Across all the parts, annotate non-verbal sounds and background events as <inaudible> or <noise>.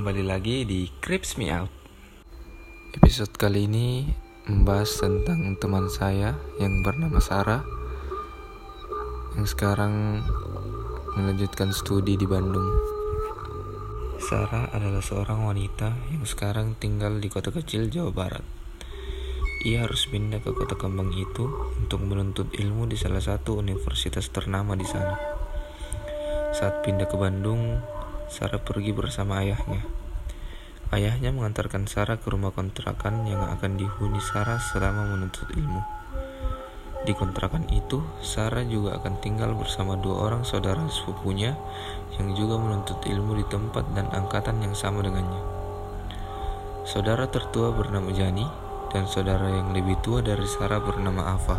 Kembali lagi di Creeps Me Out Episode kali ini membahas tentang teman saya yang bernama Sarah Yang sekarang melanjutkan studi di Bandung Sarah adalah seorang wanita yang sekarang tinggal di kota kecil Jawa Barat ia harus pindah ke kota kembang itu untuk menuntut ilmu di salah satu universitas ternama di sana. Saat pindah ke Bandung, Sarah pergi bersama ayahnya. Ayahnya mengantarkan Sarah ke rumah kontrakan yang akan dihuni Sarah selama menuntut ilmu. Di kontrakan itu, Sarah juga akan tinggal bersama dua orang saudara sepupunya yang juga menuntut ilmu di tempat dan angkatan yang sama dengannya. Saudara tertua bernama Jani dan saudara yang lebih tua dari Sarah bernama Ava.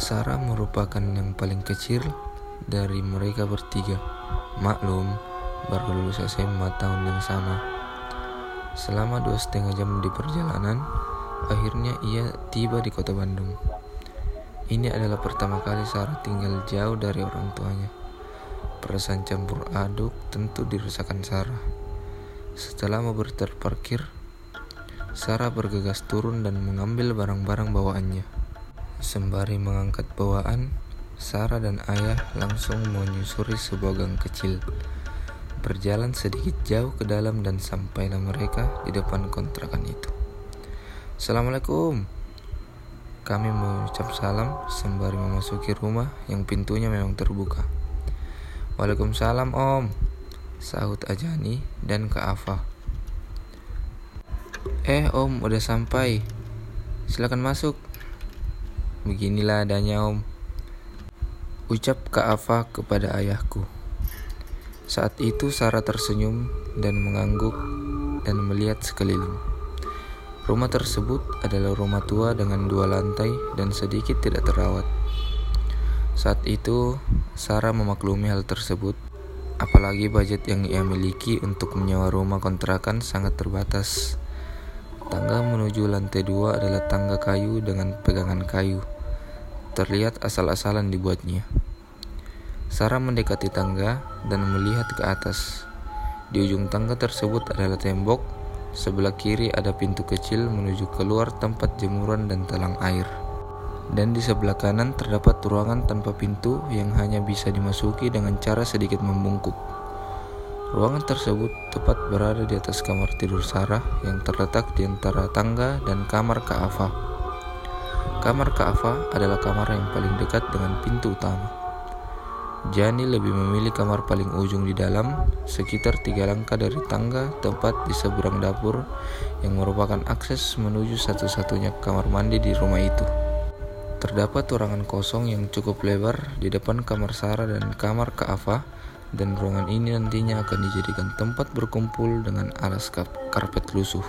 Sarah merupakan yang paling kecil dari mereka bertiga. Maklum, baru lulus SMA tahun yang sama. Selama dua setengah jam di perjalanan, akhirnya ia tiba di kota Bandung. Ini adalah pertama kali Sarah tinggal jauh dari orang tuanya. Perasaan campur aduk tentu dirasakan Sarah. Setelah mobil terparkir, Sarah bergegas turun dan mengambil barang-barang bawaannya. Sembari mengangkat bawaan, Sarah dan ayah langsung menyusuri sebuah gang kecil. Berjalan sedikit jauh ke dalam dan sampailah mereka di depan kontrakan itu. Assalamualaikum. Kami mengucap salam sembari memasuki rumah yang pintunya memang terbuka. Waalaikumsalam om, sahut Ajani dan Kak Ava. Eh om, udah sampai. Silakan masuk. Beginilah adanya om. Ucap Kak Ava kepada ayahku. Saat itu Sarah tersenyum dan mengangguk dan melihat sekeliling. Rumah tersebut adalah rumah tua dengan dua lantai dan sedikit tidak terawat. Saat itu, Sarah memaklumi hal tersebut, apalagi budget yang ia miliki untuk menyewa rumah kontrakan sangat terbatas. Tangga menuju lantai dua adalah tangga kayu dengan pegangan kayu. Terlihat asal-asalan dibuatnya. Sarah mendekati tangga dan melihat ke atas. Di ujung tangga tersebut adalah tembok. Sebelah kiri ada pintu kecil menuju keluar tempat jemuran dan talang air. Dan di sebelah kanan terdapat ruangan tanpa pintu yang hanya bisa dimasuki dengan cara sedikit membungkuk. Ruangan tersebut tepat berada di atas kamar tidur Sarah yang terletak di antara tangga dan kamar Ka'afa. Kamar Ka'afa adalah kamar yang paling dekat dengan pintu utama. Jani lebih memilih kamar paling ujung di dalam, sekitar tiga langkah dari tangga tempat di seberang dapur yang merupakan akses menuju satu-satunya kamar mandi di rumah itu. Terdapat ruangan kosong yang cukup lebar di depan kamar Sarah dan kamar Ka'afa dan ruangan ini nantinya akan dijadikan tempat berkumpul dengan alas karpet lusuh.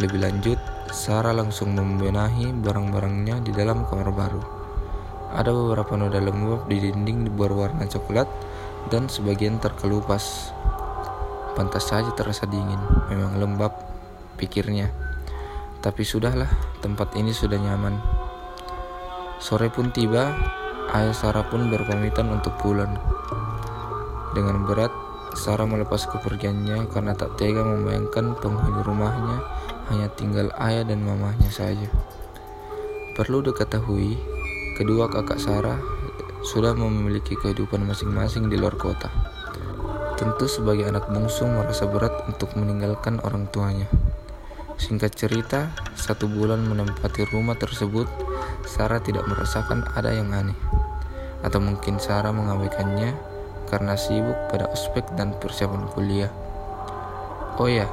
Lebih lanjut, Sarah langsung membenahi barang-barangnya di dalam kamar baru. Ada beberapa noda lembab di dinding berwarna coklat dan sebagian terkelupas. Pantas saja terasa dingin, memang lembab, pikirnya. Tapi sudahlah, tempat ini sudah nyaman. Sore pun tiba, ayah Sarah pun berpamitan untuk pulang. Dengan berat, Sarah melepas kepergiannya karena tak tega membayangkan penghuni rumahnya hanya tinggal ayah dan mamahnya saja. Perlu diketahui, Kedua kakak Sarah sudah memiliki kehidupan masing-masing di luar kota. Tentu sebagai anak bungsu merasa berat untuk meninggalkan orang tuanya. Singkat cerita, satu bulan menempati rumah tersebut, Sarah tidak merasakan ada yang aneh. Atau mungkin Sarah mengabaikannya karena sibuk pada ospek dan persiapan kuliah. Oh ya,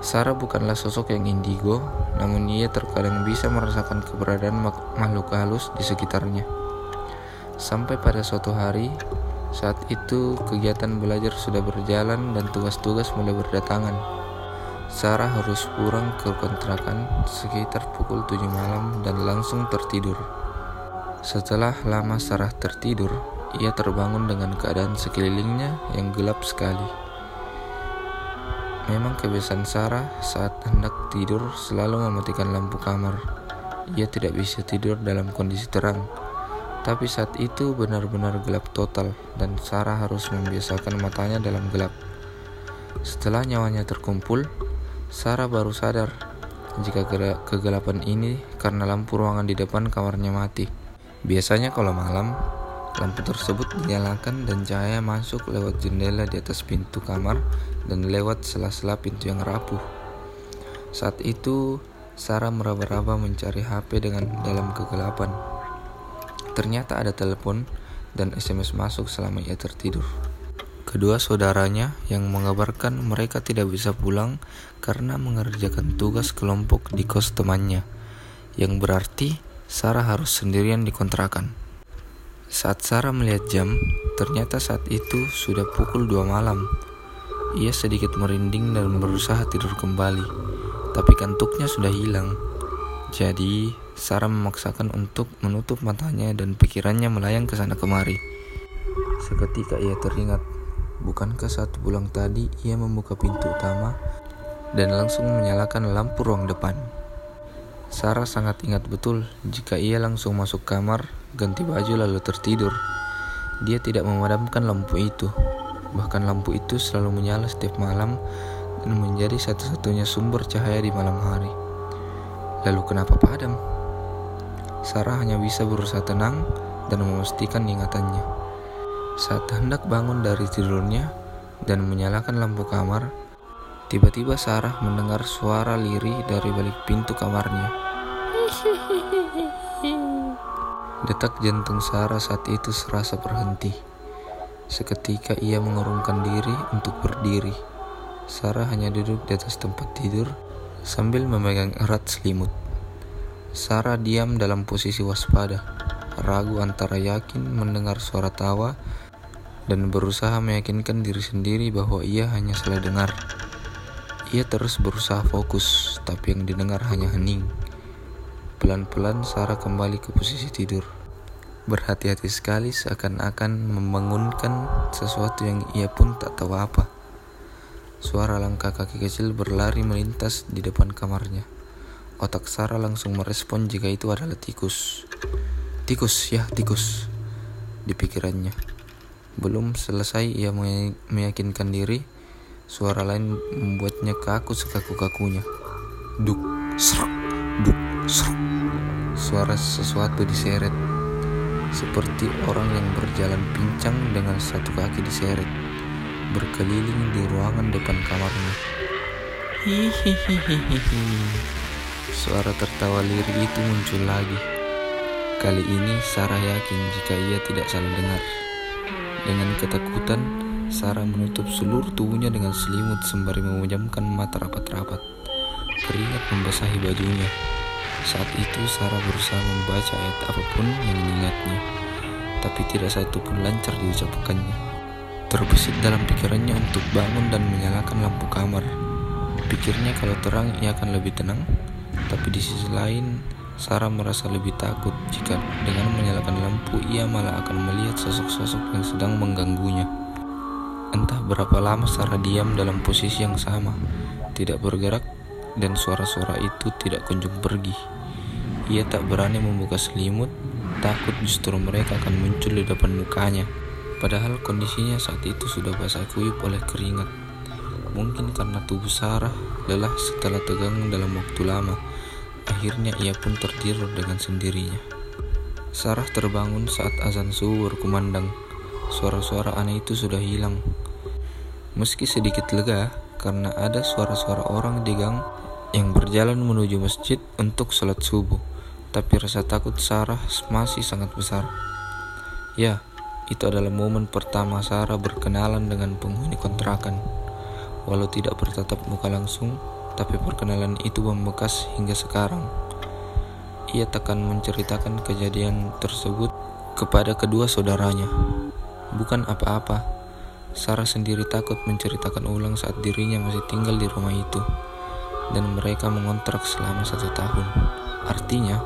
Sarah bukanlah sosok yang indigo, namun ia terkadang bisa merasakan keberadaan makhluk halus di sekitarnya. Sampai pada suatu hari, saat itu kegiatan belajar sudah berjalan dan tugas-tugas mulai berdatangan. Sarah harus pulang ke kontrakan sekitar pukul 7 malam dan langsung tertidur. Setelah lama Sarah tertidur, ia terbangun dengan keadaan sekelilingnya yang gelap sekali. Memang kebiasaan Sarah saat hendak tidur selalu mematikan lampu kamar. Ia tidak bisa tidur dalam kondisi terang. Tapi saat itu benar-benar gelap total dan Sarah harus membiasakan matanya dalam gelap. Setelah nyawanya terkumpul, Sarah baru sadar jika kegelapan ini karena lampu ruangan di depan kamarnya mati. Biasanya kalau malam, lampu tersebut dinyalakan dan cahaya masuk lewat jendela di atas pintu kamar dan lewat sela-sela pintu yang rapuh. Saat itu, Sarah meraba-raba mencari HP dengan dalam kegelapan. Ternyata ada telepon dan SMS masuk selama ia tertidur. Kedua saudaranya yang mengabarkan mereka tidak bisa pulang karena mengerjakan tugas kelompok di kos temannya, yang berarti Sarah harus sendirian di kontrakan. Saat Sarah melihat jam, ternyata saat itu sudah pukul 2 malam. Ia sedikit merinding dan berusaha tidur kembali, tapi kantuknya sudah hilang. Jadi, Sarah memaksakan untuk menutup matanya dan pikirannya melayang ke sana kemari. Seketika ia teringat Bukankah saat pulang tadi ia membuka pintu utama dan langsung menyalakan lampu ruang depan? Sarah sangat ingat betul jika ia langsung masuk kamar, ganti baju lalu tertidur. Dia tidak memadamkan lampu itu. Bahkan lampu itu selalu menyala setiap malam dan menjadi satu-satunya sumber cahaya di malam hari. Lalu kenapa padam? Sarah hanya bisa berusaha tenang dan memastikan ingatannya. Saat hendak bangun dari tidurnya dan menyalakan lampu kamar, tiba-tiba Sarah mendengar suara lirih dari balik pintu kamarnya. <laughs> Detak jantung Sarah saat itu serasa berhenti. Seketika ia mengurungkan diri untuk berdiri. Sarah hanya duduk di atas tempat tidur sambil memegang erat selimut. Sarah diam dalam posisi waspada, ragu antara yakin mendengar suara tawa dan berusaha meyakinkan diri sendiri bahwa ia hanya salah dengar. Ia terus berusaha fokus, tapi yang didengar hanya hening. Pelan-pelan Sarah kembali ke posisi tidur. Berhati-hati sekali seakan-akan membangunkan sesuatu yang ia pun tak tahu apa. Suara langkah kaki kecil berlari melintas di depan kamarnya. Otak Sarah langsung merespon jika itu adalah tikus. Tikus, ya tikus, di pikirannya. Belum selesai ia meyakinkan diri, suara lain membuatnya kaku sekaku-kakunya. Duk, serak. Suara sesuatu diseret, seperti orang yang berjalan pincang dengan satu kaki diseret, berkeliling di ruangan depan kamarnya. Hihihihihi. Suara tertawa lirih itu muncul lagi. Kali ini Sarah yakin jika ia tidak salah dengar. Dengan ketakutan, Sarah menutup seluruh tubuhnya dengan selimut sembari memejamkan mata rapat-rapat. Keringat membasahi bajunya. Saat itu Sarah berusaha membaca ayat apa pun yang diingatnya, tapi tidak satu pun lancar diucapkannya. Terbesit dalam pikirannya untuk bangun dan menyalakan lampu kamar. Pikirnya kalau terang ia akan lebih tenang, tapi di sisi lain Sarah merasa lebih takut jika dengan menyalakan lampu ia malah akan melihat sosok-sosok yang sedang mengganggunya. Entah berapa lama Sarah diam dalam posisi yang sama, tidak bergerak dan suara-suara itu tidak kunjung pergi. Ia tak berani membuka selimut, takut justru mereka akan muncul di depan mukanya. Padahal kondisinya saat itu sudah basah kuyup oleh keringat. Mungkin karena tubuh Sarah lelah setelah tegang dalam waktu lama Akhirnya ia pun tertidur dengan sendirinya. Sarah terbangun saat azan subuh berkumandang. Suara-suara aneh itu sudah hilang. Meski sedikit lega karena ada suara-suara orang di gang yang berjalan menuju masjid untuk sholat subuh. Tapi rasa takut Sarah masih sangat besar. Ya, itu adalah momen pertama Sarah berkenalan dengan penghuni kontrakan. Walau tidak bertatap muka langsung, tapi perkenalan itu membekas hingga sekarang. Ia takkan menceritakan kejadian tersebut kepada kedua saudaranya. Bukan apa-apa, Sarah sendiri takut menceritakan ulang saat dirinya masih tinggal di rumah itu, dan mereka mengontrak selama satu tahun. Artinya,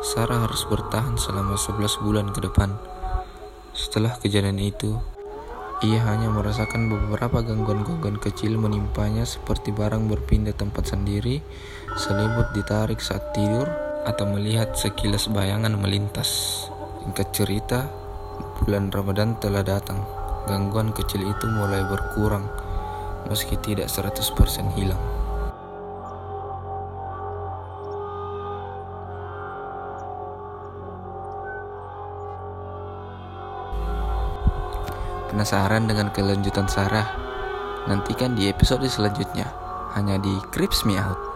Sarah harus bertahan selama 11 bulan ke depan. Setelah kejadian itu, ia hanya merasakan beberapa gangguan-gangguan kecil menimpanya seperti barang berpindah tempat sendiri, selimut ditarik saat tidur, atau melihat sekilas bayangan melintas. Singkat cerita, bulan Ramadan telah datang. Gangguan kecil itu mulai berkurang. meski tidak 100% hilang. Penasaran dengan kelanjutan Sarah? Nantikan di episode selanjutnya hanya di Crips Me Out.